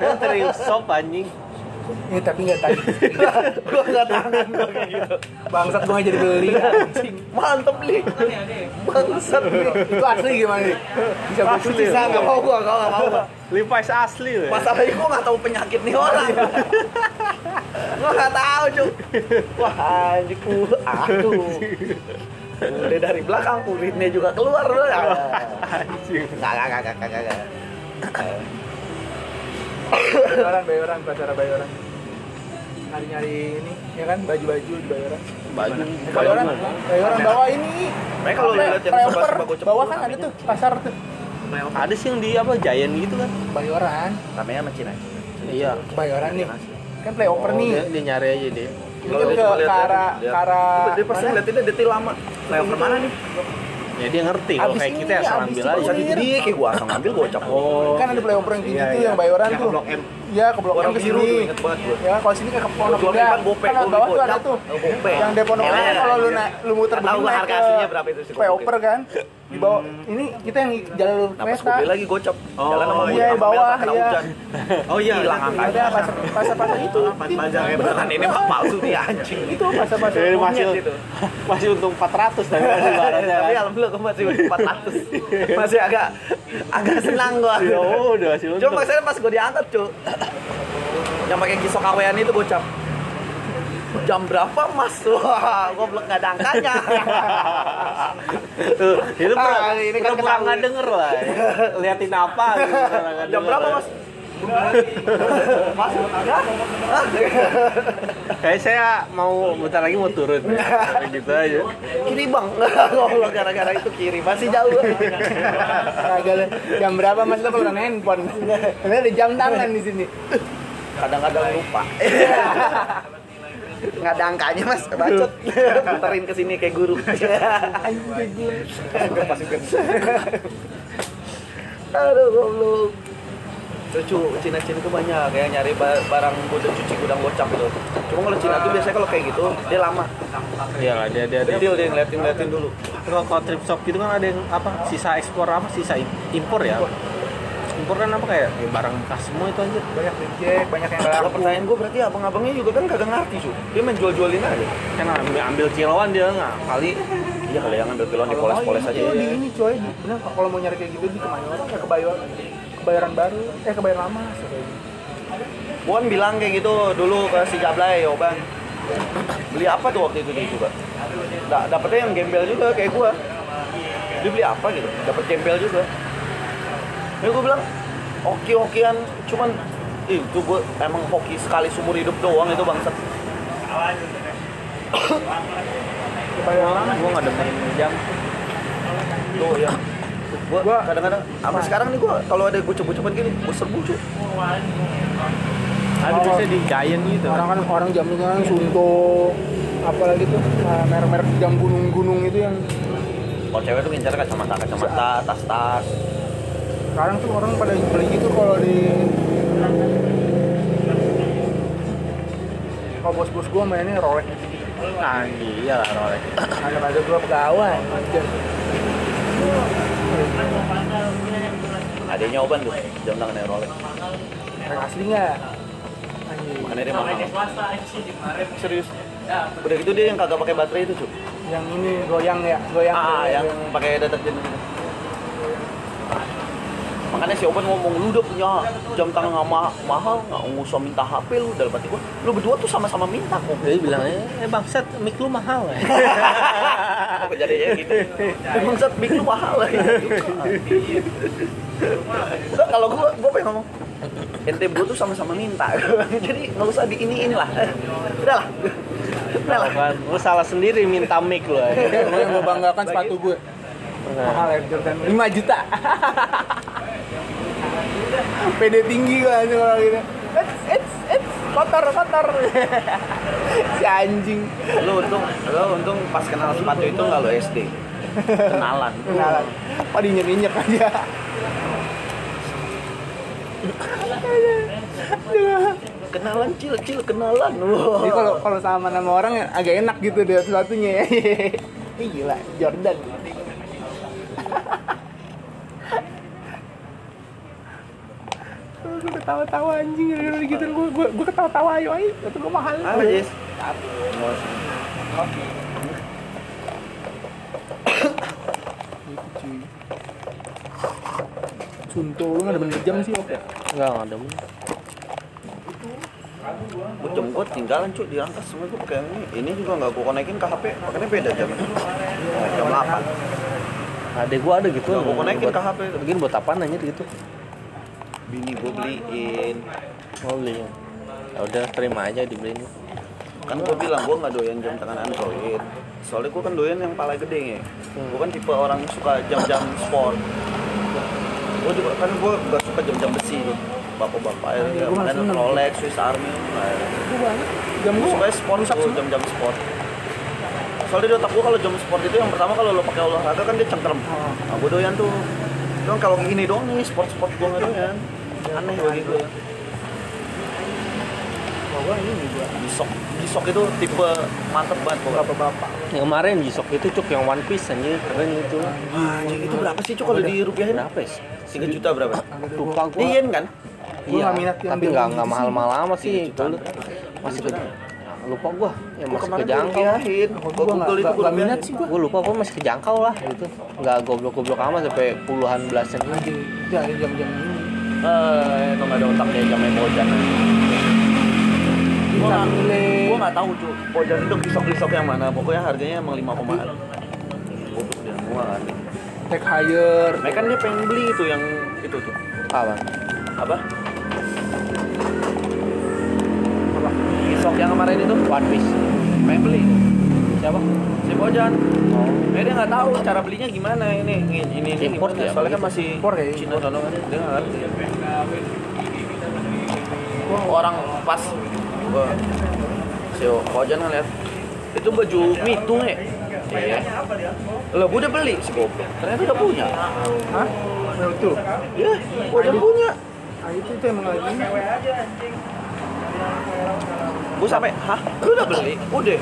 Kan thrift shop anjing Ini tapi nggak tadi. [LAUGHS] Gua nggak tangan gua kayak gitu. Bangsat gua jadi beli. Anjing. Mantep li. Bangsat li. Itu asli gimana nih? Bisa gue cuci sah Nggak mau gua, nggak mau gua. Levi's asli loh ya. Masalahnya gua nggak tahu penyakit nih orang. gua nggak tahu cuy. Wah anjing ku, aduh. Udah dari belakang kulitnya juga keluar loh. [LAUGHS] anjing Nggak, nggak, nggak, nggak, nggak, nggak. bayaran bayaran pacara bayaran. Nyari nyari ini, ya kan baju-baju di bayaran. baju Bayaran, baju bayaran bawa ini. Makanya kalau ya? lihat yang gocap bawah kan ada tuh pasar tuh. ada sih yang di apa Giant gitu kan Bayaran, Namanya sama Cina. iya bayaran nih. Kan playover Oh, nih. dia, dia nyari aja dia Ini ke, ke arah ke arah Dia pasti mana? ngeliatinnya detail lama. Flyover mana nih? Ya dia ngerti kalau kayak kita ya asal ambil aja. Jadi kayak gua asal ngambil gocap. oh Kan ada playover yang Iya, tuh iya. yang bayaran Yang tuh. Iya, ke blok M ke sini. gua. Ya, kalau sini ke Indah. M kan gua bawah tuh ada tuh. Yang Iya, kalau lu iya. lu muter tahu begini gua naik harga aslinya berapa itu sih, gua kan. Di bawah ini kita yang jalur Nah pas kereta. lagi gocap. Oh, Jalan sama iya, di sama bawah, iya. hujan. [LAUGHS] oh iya Hilang Ada pasar pasar pasar itu. [LAUGHS] panjang Beneran ini mah palsu nih anjing. Itu pasar pasar. Jadi masih itu. [LAUGHS] masih untung 400 tapi masih barangnya Tapi kan. alhamdulillah gua masih 400. Masih agak agak senang gua. Ya udah masih untung. Cuma maksudnya pas gua diangkat, Cuk. Yang pakai kisok kawean itu gocap. Jam berapa, Mas? [LAUGHS] Wah, belum nggak ada angkanya. Tuh, itu Ah, pernah, ini ini kan pernah nggak denger lah. ya. Liatin apa gitu. [LAUGHS] pernah Jam denger berapa. Mas? Mas, ya? Kayak saya mau bentar lagi mau turun. [LAUGHS] Gitu aja. Kiri bang, kalau gara-gara itu kiri masih jauh. Jam berapa Mas lo kalau handphone? Karena ada jam tangan di sini. Kadang-kadang lupa. Nggak ada angkanya mas, bacot. [LAUGHS] Puterin ke sini kayak guru. Anjing. [LAUGHS] Aduh goblok. Cucu Cina-Cina itu banyak kayak nyari ba- barang gudang cuci gudang gocap gitu. Cuma kalau Cina tuh biasanya kalau kayak gitu dia lama. Iya lah dia dia dia. Detail dia ngeliatin ngeliatin dulu. Kalau kalau trip shop gitu kan ada yang apa sisa ekspor apa sisa im- impor ya. Impor kan apa kayak ya, barang bekas semua itu aja. Banyak reject, banyak yang Kalau laku. pertanyaan gue berarti abang-abangnya juga kan kagak ngerti cu. Dia main jual-jualin aja. Kan ambil, ambil kilauan dia nggak kali. Iya kali yang kiloan Kalau dipoles-poles mau aja. itu di ini coy, di, bener kalau mau nyari kayak gitu di Kemayoran, eh kebayoran, kebayoran baru, eh kebayoran lama, kayak gitu. Gua kan bilang kayak gitu dulu ke si Jablay, yo bang. Beli apa tuh waktu itu dia juga? Da dapetnya yang gembel juga kayak gua. Dia beli apa gitu? Dapat gembel juga. Ya gua bilang, hoki-hokian cuman ih, itu gua emang hoki sekali seumur hidup doang itu bangsat. Gua nggak demen jam. Tuh ya. Gua, Gua- kadang-kadang sampai sekarang nih gua kalau ada gocap-gocapan gini, gua serbu cuy. Ada biasanya di Giant gitu. Orang kan orang jamnya kan suntuk, apalagi tuh nah, merek-merek jam gunung-gunung itu yang Kalau cewek tuh ngincar kacamata, kacamata, tas-tas. Sekarang tuh orang pada beli gitu kalau di kalau bos-bos gua mainnya Rolex Nah, iya lah Rolex. ada ada gua pegawai anjir. Adanya Oban tuh, jam tangannya Rolex. Merek asli nggak. Makanya dia mahal. Serius. Udah gitu dia yang kagak pakai baterai itu, cuy. yang ini goyang ya goyang Ah, goyang. yang pakai deterjen. Makanya si Oban ngomong, lu udah punya jam tangan nggak ma- mahal, nggak usah minta HP lu. Dalam hati gua, lu berdua tuh sama-sama minta kok. Jadi bilangnya, eh bangsat, mic lu mahal ya. Apa jadinya gitu? Emang saat mic lu mahal ya. Udah, kalau gua, gua pengen ngomong, ente berdua tuh sama-sama minta. [LAUGHS] Jadi nggak usah diiniin lah. Udah lah. Udah lah. kan, lu salah sendiri minta mic lu ya. Banggakan sepatu gue mahal Air Jordan 5 juta PD tinggi gue aja kalau gitu Eits, eits, eits. kotor kotor si anjing Lu untung, lu untung pas kenal sepatu itu nggak lu SD. Kenalan. kenalan oh dinyek nyek aja Kenalan cil cil kenalan. Wah. jadi kalau kalau sama nama orang ya agak enak gitu deh sepatunya ya gila Jordan gue ketawa-tawa anjing gara-gara gitu gue gue gue ketawa-tawa ayo ayo itu gue mahal Apa, Jis? Sunto lu nggak ada bener jam sih oke Enggak, enggak ada. Gue jam gue tinggalan cuy di rangkas semua gue pakai ini. Ini juga nggak gue konekin ke HP, makanya beda. Nah, jam 8. Adek gua ada gitu. Gua konekin buat- ke HP. Begini buat apaan aja gitu. Bini gue beliin. Oh, beli. Ya udah terima aja dibeliin. Kan gue bilang gue nggak doyan jam tangan Android. Soalnya gue kan doyan yang pala gede ya. Gue kan tipe orang yang suka jam-jam sport. Gue juga kan gue gak suka jam-jam besi tuh. Bapak-bapak ya, ya, makanya seneng. Rolex, Swiss Army. Gue banget jam gue gue suka sport tuh, jam-jam sport. Soalnya di otak gue kalau jam sport itu yang pertama kalau lo pakai olahraga kan dia cengkrem. Nah, gue doyan tuh. Cuman kalau gini doang nih sport-sport gue nggak doyan. Aneh bagi gue. gue ini gue Gisok, Gisok itu tipe mantep banget pokoknya. bapak-bapak Yang kemarin Jisok itu cuk yang One Piece anjir keren itu. Anjing itu berapa sih cuk kalau dirupiahin? Berapa ya? 3 juta berapa? Lupa gua. Yen kan? Gua Iya, yang tapi nggak gitu nggak sih. mahal-mahal amat sih. Tiga. Dulu masih ke lupa gua, ya Gua masih kemarin kejangkau. dirupiahin. Gua Gua Google itu gua minat rupiahin. sih gue Gue lupa gua masih kejangkau lah gitu. Nggak goblok-goblok amat sampai puluhan belasan. anjing itu ya jam-jam ini Eh, itu nggak ada otak kayak jamnya Bojan. Gua Bisa nggak- tahu cuy. Bojan itu gisok-gisok yang mana. Pokoknya harganya emang 5 komaan. Goblok dia semua kan. take higher Mereka kan dia pengen beli itu yang itu tuh. Apa? Apa? Gisok yang kemarin itu One Piece. pengen beli. Siapa? Si Bojan. Oh. Eh dia nggak tahu cara belinya gimana ini. Ini ini, ini Import gimana. ya, soalnya kan masih Impor ya, Cina sono kan. Dia nggak ngerti. Orang pas. Gua si Bojan ngeliat. Itu baju mitung ya iya. Gua udah beli si goblok. Ternyata udah punya. Hah? Nah, itu? Ya gua udah punya. Ah itu itu emang lagi. Gua sampai hah? Lu udah beli. Udah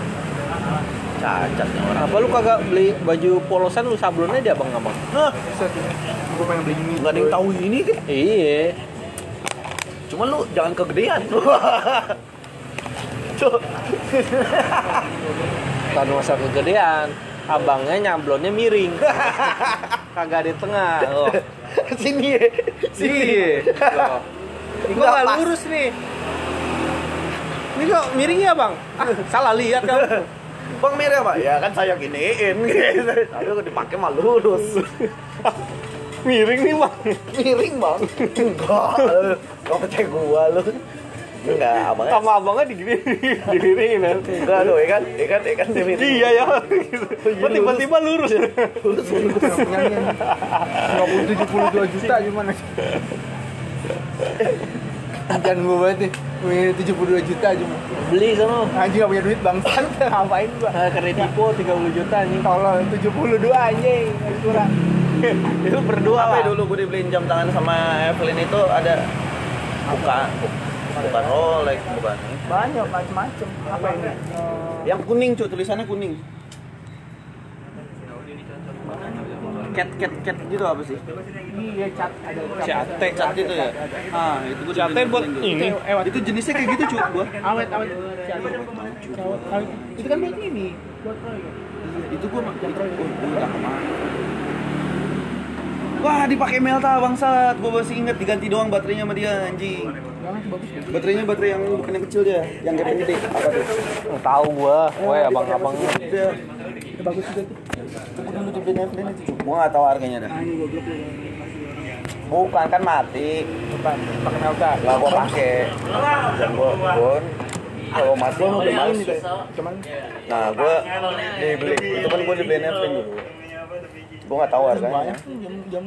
cacat nih orang Apa lu kagak beli baju polosan lu sablonnya di abang-abang? Hah, Set, gue pengen beli ini nggak ada yang tahu ini kan Iya. Cuman lu jangan kegedean. [LAUGHS] Cuk. Kan masa kegedean. Abangnya nyablonnya miring. [LAUGHS] kagak di tengah. Oh. [LAUGHS] Sini ya. Sini. Loh. Ini kok nggak lurus nih. Ini kok miring ya bang? Ah, salah lihat kamu. Bang Mirya, Pak. Ya kan saya giniin. Tapi kalau dipakai mah lurus. miring nih bang. Miring, Bang. Enggak. Kau percaya gua lu. Enggak, abangnya. Sama abangnya digini, dimiringin ya. Enggak lu, ya kan? Ya kan, ya kan dia miring. Iya ya. Kok tiba-tiba lurus. Lurus. ini nggak puluh tujuh puluh dua juta gimana Jangan gue banget nih Punya 72 juta cuma Beli sama. Anjing gak punya duit bangsat [LAUGHS] Ngapain gua Nah, kredipo 30 juta nih. Tolol 72 anjing Masih kurang [LAUGHS] Itu berdua Apa lah. ya dulu gue dibeliin jam tangan sama Evelyn itu ada bukan bukan Rolex, bukan. Banyak macem-macem Apa ini? Yang kuning, cuy, tulisannya kuning. Cat cat cat gitu apa sih? Iya cat ada Cate. Cat itu ya? Ah, itu gue Cate buat ini. Itu jenisnya kayak gitu, cuy, gua. Awet awet Cat. Itu kan buat ini Buat Roy? Itu gua mah itu, oh, gua udah ke mana? Wah, dipakai Melta bangsat. Gua masih inget diganti doang baterainya sama dia anjing. Ya Baterainya baterai yang bukan yang kecil dia, yang gede gede. Apa tuh? Tahu gua. Woi, abang-abangnya. Itu bagus juga tuh Gua dulu dibeliin Evelyn itu. Gua nggak tahu harganya dah. Ah lu Bukan kan mati. Bukan Pakai melta Lah gua pakai. Dan gua pun kalau mati Gua udah males. Cuman Nah, gua dibeli itu kan gua dibeliin Evelyn dulu. Gua nggak tahu harganya.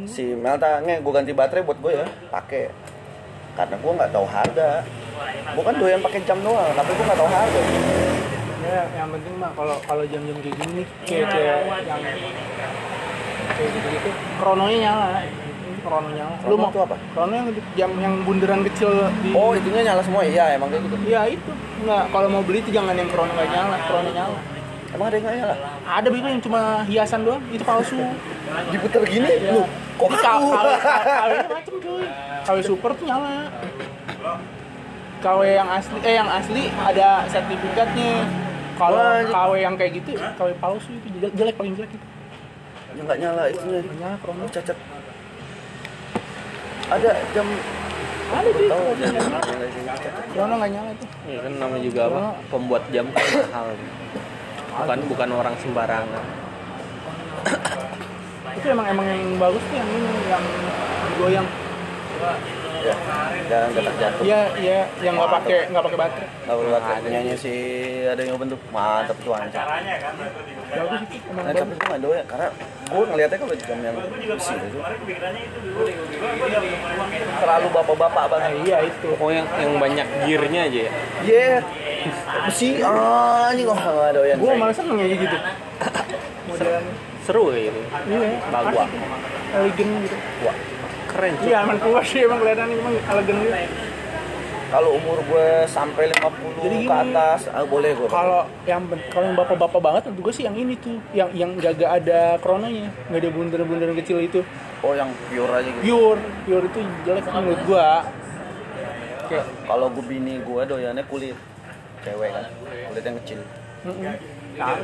Si Melta nge gua ganti baterai buat gua ya, pakai. Karena gua nggak tahu harga. bukan doyan pakai jam doang tapi gue nggak tahu harga ya yang penting mah kalau kalau jam-jam kayak gini nih kayak kayak yang kayak gitu gitu krononya nyala. Krono nyala. Lu mau tuh apa? krono yang jam yang bunderan kecil di oh itunya nyala semua iya emang kayak gitu. Iya itu. Nggak kalau mau beli itu jangan yang krono nggak nyala krono nyala. Emang ada yang nggak nyala? Ada bego yang cuma hiasan doang. Itu palsu. Diputer gini? Iya. lu kok Jadi KW aku KW macem cuy. KW super tuh nyala. KW yang asli eh yang asli ada sertifikatnya kalau KW yang kayak gitu KW palsu itu jelek, jelek paling jelek itu. Ya nggak nyala itunya. Nggak nyala krono oh, cacat. Ada jam ada nyala. krono nggak nyala. Itu. Ya kan namanya juga apa? Pembuat jam kan mahal. Bukan bukan orang sembarangan. itu emang emang yang bagus tuh yang ini yang goyang ya jangan ketak jatuh. Iya iya yang nggak pakai nggak pakai baterai. Nggak perlu pakai punyanya si ada yang bentuk mantap tuh anjir bagus itu emang Nah, tapi gue nggak doyan karena gue ngeliatnya kalau jam yang besi itu terlalu bapak-bapak Nah, banget. iya itu. Oh yang yang banyak gearnya aja ya. Iya, besi ah ini kok nggak doyan. gue malah seneng ya gitu. Modelan Seru kayak gitu. iya. Bagus. elegan gitu. Wah, Keren cuy. iya emang keluar sih emang kelihatan emang elegan gitu kalau umur gue sampai 50 Jadi ke atas, ah, boleh gue. kalau yang kalau yang bapak-bapak banget menurut gue sih yang ini tuh yang yang gak, gak ada krononya nggak ada bundaran-bundaran kecil itu Oh, yang pure aja gitu. pure pure itu jelek menurut gue kayak Kalau gue bini gue doyannya kulit cewek kan, kulit yang kecil. mm-mm. Ini.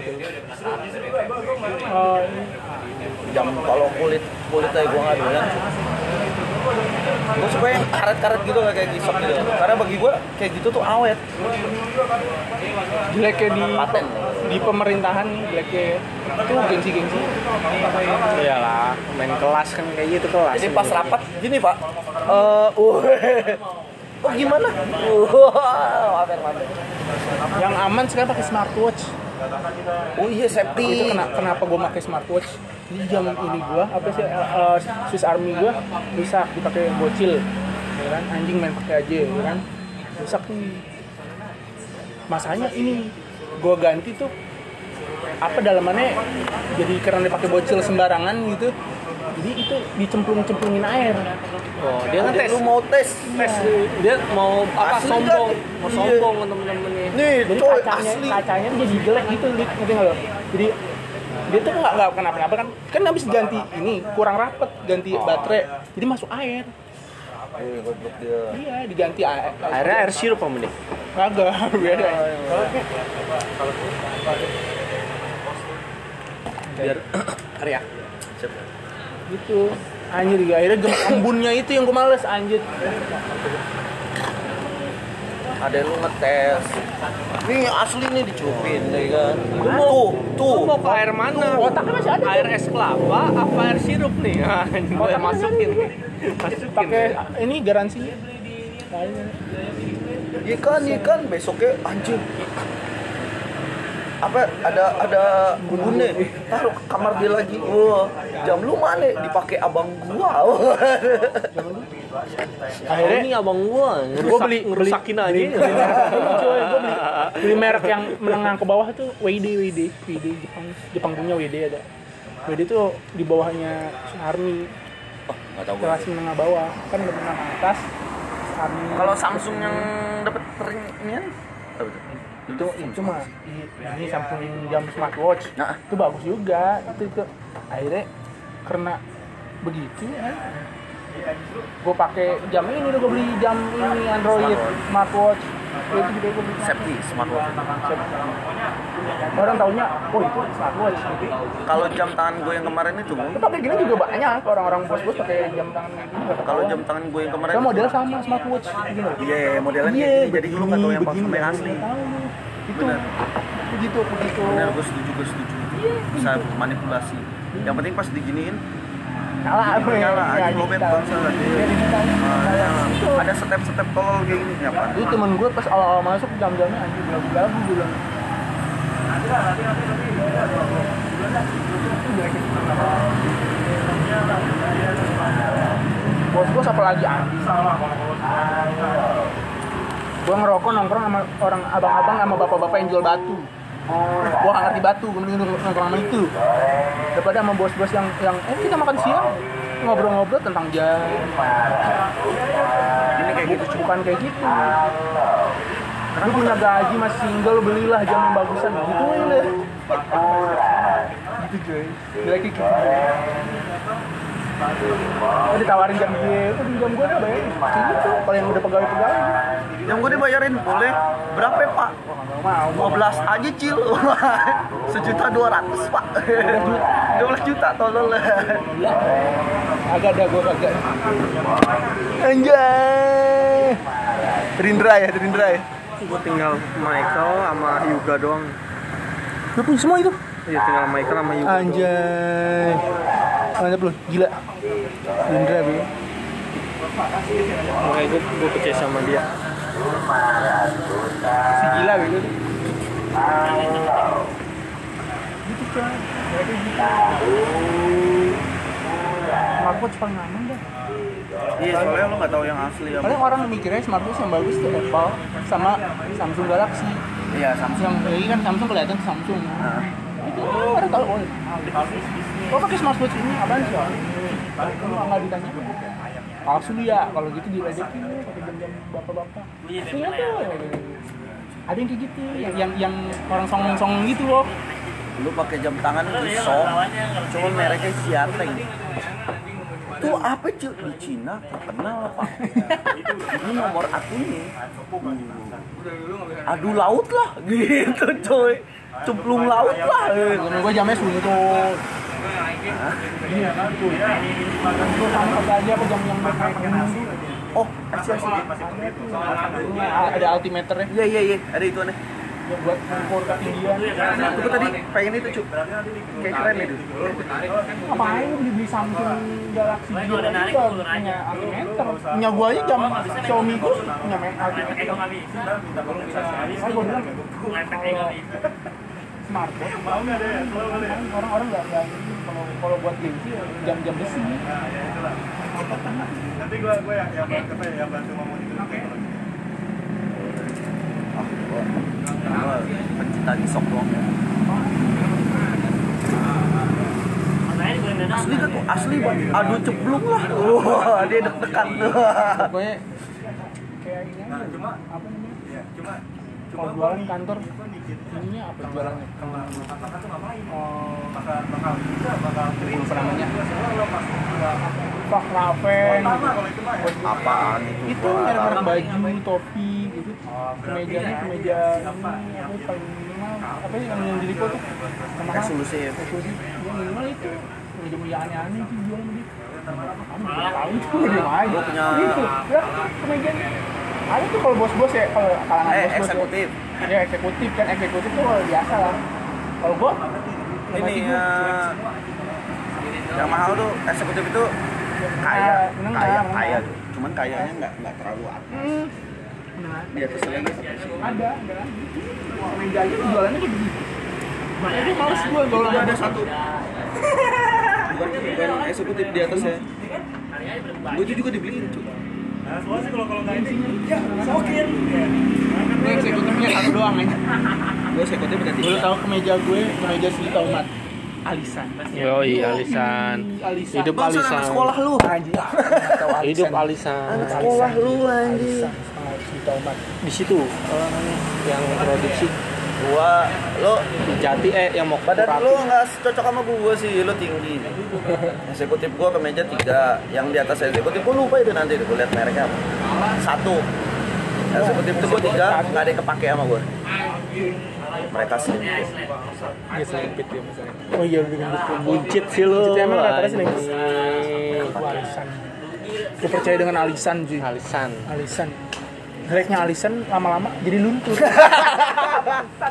Jam kalau kulit kulit aja gue nggak doyan. Gue suka yang karet-karet gitu lah kayak gisok gitu. Karena bagi gue kayak gitu tuh awet. jeleknya di Paten. di pemerintahan jeleknya itu gengsi-gengsi Iyalah, main kelas kan kayak gitu kelas. Jadi pas rapat gini pak, eh, uh, [LAUGHS] oh gimana? [LAUGHS] Uh, mampir mampir. yang aman sekarang pakai smartwatch Oh iya safety. itu kena, kenapa gue pakai smartwatch? Jadi jam ini gue apa sih eh, Swiss Army gue rusak dipakai bocil. Ya kan? Anjing main pakai aja ya kan? Rusak nih. Masanya ini gue ganti tuh apa dalamannya jadi karena dipakai bocil sembarangan gitu jadi itu dicemplung-cemplungin air. Oh, dia kan tes. Lu mau tes? tes dia. Mau apa Asli sombong? kan? mau Iya. sombong ke temen-temennya. Nih, jadi coy kacanya asli. kacanya tuh jadi jelek gitu ngerti nggak lo? Jadi dia tuh nggak nggak kenapa-napa kan. Kan habis ganti ini kurang rapet ganti baterai. Jadi masuk air. Goblok dia. iya diganti air akhirnya air sirup apa nih kagak [LAUGHS] beda biar [CLEARS THROAT] teriak Sip. gitu anjir juga akhirnya gem [CLEARS THROAT] embunnya itu yang gue males anjir Ada lu ngetes. Nih asli nih dicupin, ya kan? Tuh, tuh. Lu mau ke air mana? otaknya masih ada air es kelapa apa air sirup nih [LAUGHS] Otaknya masukin masukin pakai ini garansi Kayaknya. Ikan, ikan besoknya anjing. Apa ada ada bune taruh ke kamar dia lagi. Wah, jam lu mana? Dipakai abang gua. [LAUGHS] akhirnya ini abang gua gue beli ngerusakin aja beli, beli merek [LAUGHS] ini coy gue beli, [LAUGHS] beli merek yang menengah ke bawah tuh WD WD WD Jepang Jepang punya WD ada WD tuh di bawahnya Army Oh, enggak tahu gua. kelas menengah bawah kan menengah atas Army Kalau Samsung yang dapat ring ini kan? Apa itu? Itu itu mah ini Samsung jam smartwatch Nah. itu bagus juga itu itu akhirnya karena begitu kan gue pakai jam ini udah gue beli jam ini Android smartwatch itu juga gue beli Safety smartwatch. orang taunya oh itu smartwatch gitu Kalau jam tangan gue yang kemarin itu, itu pakai gini juga banyak orang-orang bos-bos pakai jam tangan gitu kalau jam tangan gue yang kemarin Saya model sama smartwatch loh. Iya, modelnya Iya, kayak gini. Jadi lu nggak tahu yang yang asli. tahu. Itu Bener. begitu begitu. Bener, gue setuju, gue setuju. Bisa manipulasi. Yang penting pas diginiin, Kalah apa ya? Ya, aja lobet digital. bangsa. Ya. Itu ada step-step tolol kayak gini ya, Pak. Itu temen gue pas awal-awal masuk jam-jamnya anjir belagu-belagu gue bilang. Bos bos apa lagi anjing? Gua ngerokok nongkrong sama orang abang-abang sama bapak-bapak yang jual batu. Gua nggak ngerti batu, gua mending nongkrong sama itu. Daripada sama bos-bos yang yang eh kita makan siang ngobrol-ngobrol tentang jam. Ini kayak gitu, bukan kayak gitu. Lu punya gaji masih single, belilah jam yang bagusan gitu deh. Gitu cuy. Kayak gitu. Oh, ditawarin jam dia, oh jam gue udah bayar gitu, kalau yang udah pegawai-pegawai Yang gue dibayarin boleh berapa ya, Pak? Gak mau 15 aja cil. [LAUGHS] Sejuta dua ratus pak. [LAUGHS] 12 juta tolol. Agak ada gue kagak Anjay. Rindra ya, Rindra ya. Gue tinggal Michael sama Yuga doang. Lu punya semua itu? iya tinggal Michael sama Yuga. Anjay. Mantap lu, gila. Rindra be makanya gue gue percaya sama dia Si gila be itu Gitu coy Mereka gitu Smartwatch paling aman dah. Iya soalnya lo nggak tahu yang asli apa. Paling orang mikirnya smartwatch yang bagus tuh Apple sama Samsung Galaxy. Iya Samsung. Yang ini kan Samsung kelihatan Samsung. Nah, itu orang tahu. Oh kok pakai smartwatch ini? Apaan sih kalau nggak ditanya palsu dia. Kalau gitu diledekin jam-jam bapak-bapak aslinya tuh ada yang kayak gitu yang yang, yang orang songong-songong gitu loh. Lu pakai jam tangan itu sok cuma mereknya Xiaoteng itu apa cuy di Cina terkenal pak ini nomor akunya adu laut lah [LAUGHS] gitu coy. Cemplung laut lah. Temen gue jamnya suntuk Iya, tuh. Gue sama aja apa jam yang bermain oh asli asli ada altimeternya iya iya iya ada itu aneh yang buat mengukur ketinggian nah aku tadi pengen itu cuy kayak keren itu ngapain beli beli Samsung Galaxy Gear itu punya altimeter punya gua aja jam Xiaomi gua punya me- altimeter saya gua bilang kalau smartwatch orang-orang nggak nggak kalau kalau buat gengsi ya jam-jam besi Nanti gua gua yang yang bantu yang bantu ngomong itu. ah gua. Gua pencinta di sok doang asli kan tuh asli bang adu ceplung lah. Wah dia deg-degan. Tuh pokoknya aja Cuma apa namanya ya, cuma kalau jualan kantor ininya apa jualannya makan tuh ngapain? oh Bakal bakal bisa bakal apa udah Pak Raven kalau itu ya. apaan itu itu merek-merek baju, topi gitu. Kemejanya kemeja ini apa paling minimal apa sih yang yang di Lipo tuh? Sama eksklusif eksklusif. Ya minimal itu. Kemeja meja aneh-aneh sih jual sama dia. Kamu tahu itu dia aja. Gua punya- Itu. Ya. Ada tuh kalau bos-bos ya, kalau kalangan eh bos-bos. eksekutif Ya. ya eksekutif kan eksekutif tuh biasa lah. Kalau gua ini ya yang mahal tuh eksekutif itu kaya Ah, menengah, kaya menengah. kaya tuh. cuman kayanya nggak nggak terlalu atas Hmm. Nah, di atas lagi ada ada lagi aja tuh jualannya kayak begitu makanya gue males gue kalau ada satu bukan bukan eksekutif di atasnya gue itu juga dibeliin cuy Nah, soalnya sih kalau kalau nggak ini ini eksekutifnya satu doang aja gue eksekutif udah gue tahu kemeja gue kemeja si Taumat? Alisan Yoi, alisan. alisan. Hidup Bangsa alisan. anak sekolah lu anjing. Hidup alisan. anak sekolah lu anjing. Di situ. Yang produksi gua lo di Jati eh yang mau badan lu nggak cocok sama gua sih lu tinggi. Eksekutif gua kemeja tiga yang di atas eksekutif gua lupa itu nanti gua lihat mereknya apa. Satu. Eksekutif itu gua tiga nggak ada yang kepake sama gua. Mereka Iya, selimpit ya misalnya. oh iya gendut Buncit sih lu. Buncit emang rata-rata gue alisan. Gue percaya dengan alisan cuy. Alisan. alisan jeleknya alisan lama-lama jadi luntur.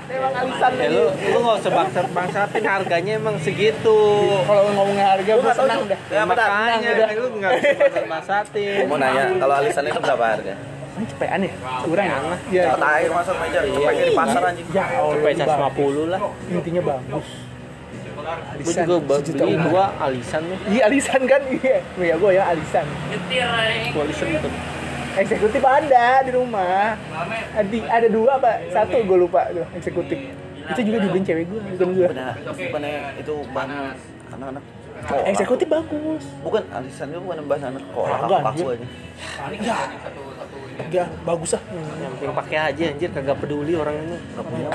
Emang alisan Ya lu lu nggak usah bangsat bangsatin harganya emang segitu. kalau ngomongin harga gue senang dah Ya, Makanya udah. lu nggak bisa bangsatin. Gua mau nanya kalau alisan itu berapa harga? Ini cepetan ya? Kurang ya? Ya Kata air masuk meja. Pengen di pasar anjing. Ya Allah Cepet 150 lah. intinya bagus. Gue juga beli gua alisan nih. iya alisan kan? Iya. Ya gue ya alisan Gua alisan gitu. Eksekutif ada di rumah. Ada, ada dua apa satu gue lupa tuh eksekutif. Itu juga dibeliin cewek gue bukan gue bukannya itu ban anak-anak? Kok eksekutif bagus. Bukan alisan itu bukan bahasa anak. Kok paku anjir. aja. Ya bagus ah yang penting pakai aja anjir. Kagak peduli orang ini. Nggak punya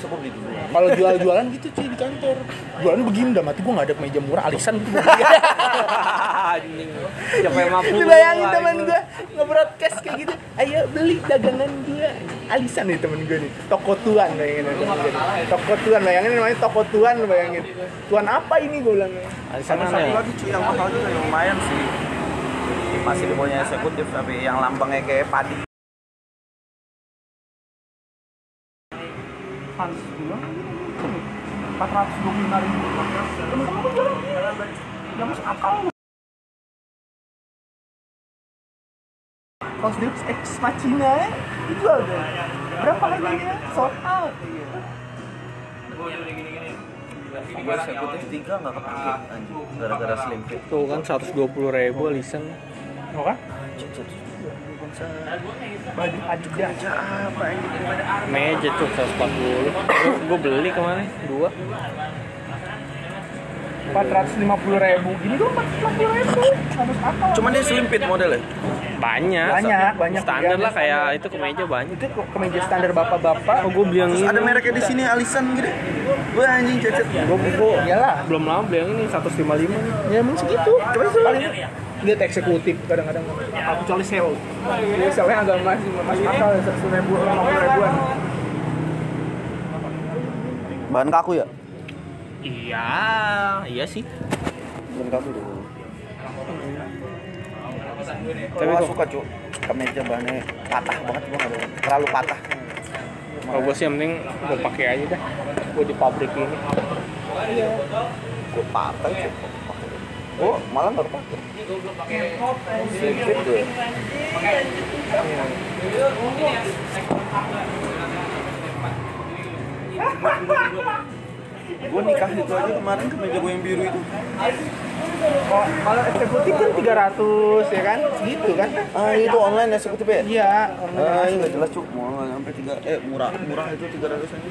masa gua beli dulu kalau jual-jualan gitu cuy di kantor. Jualan begini udah mati gue nggak ada meja murah alisan gitu. [LAUGHS] Anjing. Siapa yang mampu? Lu bayangin teman gue nge-broadcast kayak gitu. Ayo beli dagangan gue alisan nih temen gue nih. Toko tuan bayangin nih. toko tuan bayangin namanya toko tuan bayangin. Tuan apa ini gue bilang. Alisan mana satu ya? lagi cuy yang mahal juga yang lumayan sih. Masih di bawahnya eksekutif tapi yang lambangnya kayak padi Hans bilang empat ratus dua puluh lima ribu temen-temen gue bilang gak masuk akal lu Kaos Deluxe X Machina ya dijual deh berapa? Harganya sold out iya. gue eksekutif tiga nggak kepake anjing. Gara-gara slim fit. Tuh kan? 120 ribu alisan mau kan baju apa ini meja tuh 140 gue beli kemarin dua. Empat ratus lima puluh ribu. Gini lima puluh ribu. Harus akal cuman dia slim fit modelnya? Banyak. Banyak, banyak. standar lah kayak itu kemeja banyak. Itu kok kemeja standar bapak-bapak. Oh gue beli yang Terus ini. Ada mereknya di sini alisan gitu. Gue anjing cecet. Gue gue iyalah belum lama beli yang ini 155 nih ya emang segitu. Paling lihat eksekutif kadang-kadang. Aku kecuali sel ya selnya agak masih masih akal seratus ribu lima puluh ribuan. Bahan kaku ya? Iya iya sih. Bahan kaku dulu Tapi gue suka cuy kemeja bahannya patah banget gue nggak terlalu patah. Kalau gue sih yang penting gue pakai aja dah. Gue di pabrik ini. Gue patah cuy oh malah nggak pakai? Slim fit gue gue nikah itu aja kemarin kemeja gue yang biru itu. Oh, kalau eksekutif kan 300 ya kan? Segitu kan? Ah itu online ya eksekutif ya? Iya ah ini nggak jelas cuk. Mau nggak sampai tiga eh murah murah itu tiga ratus aja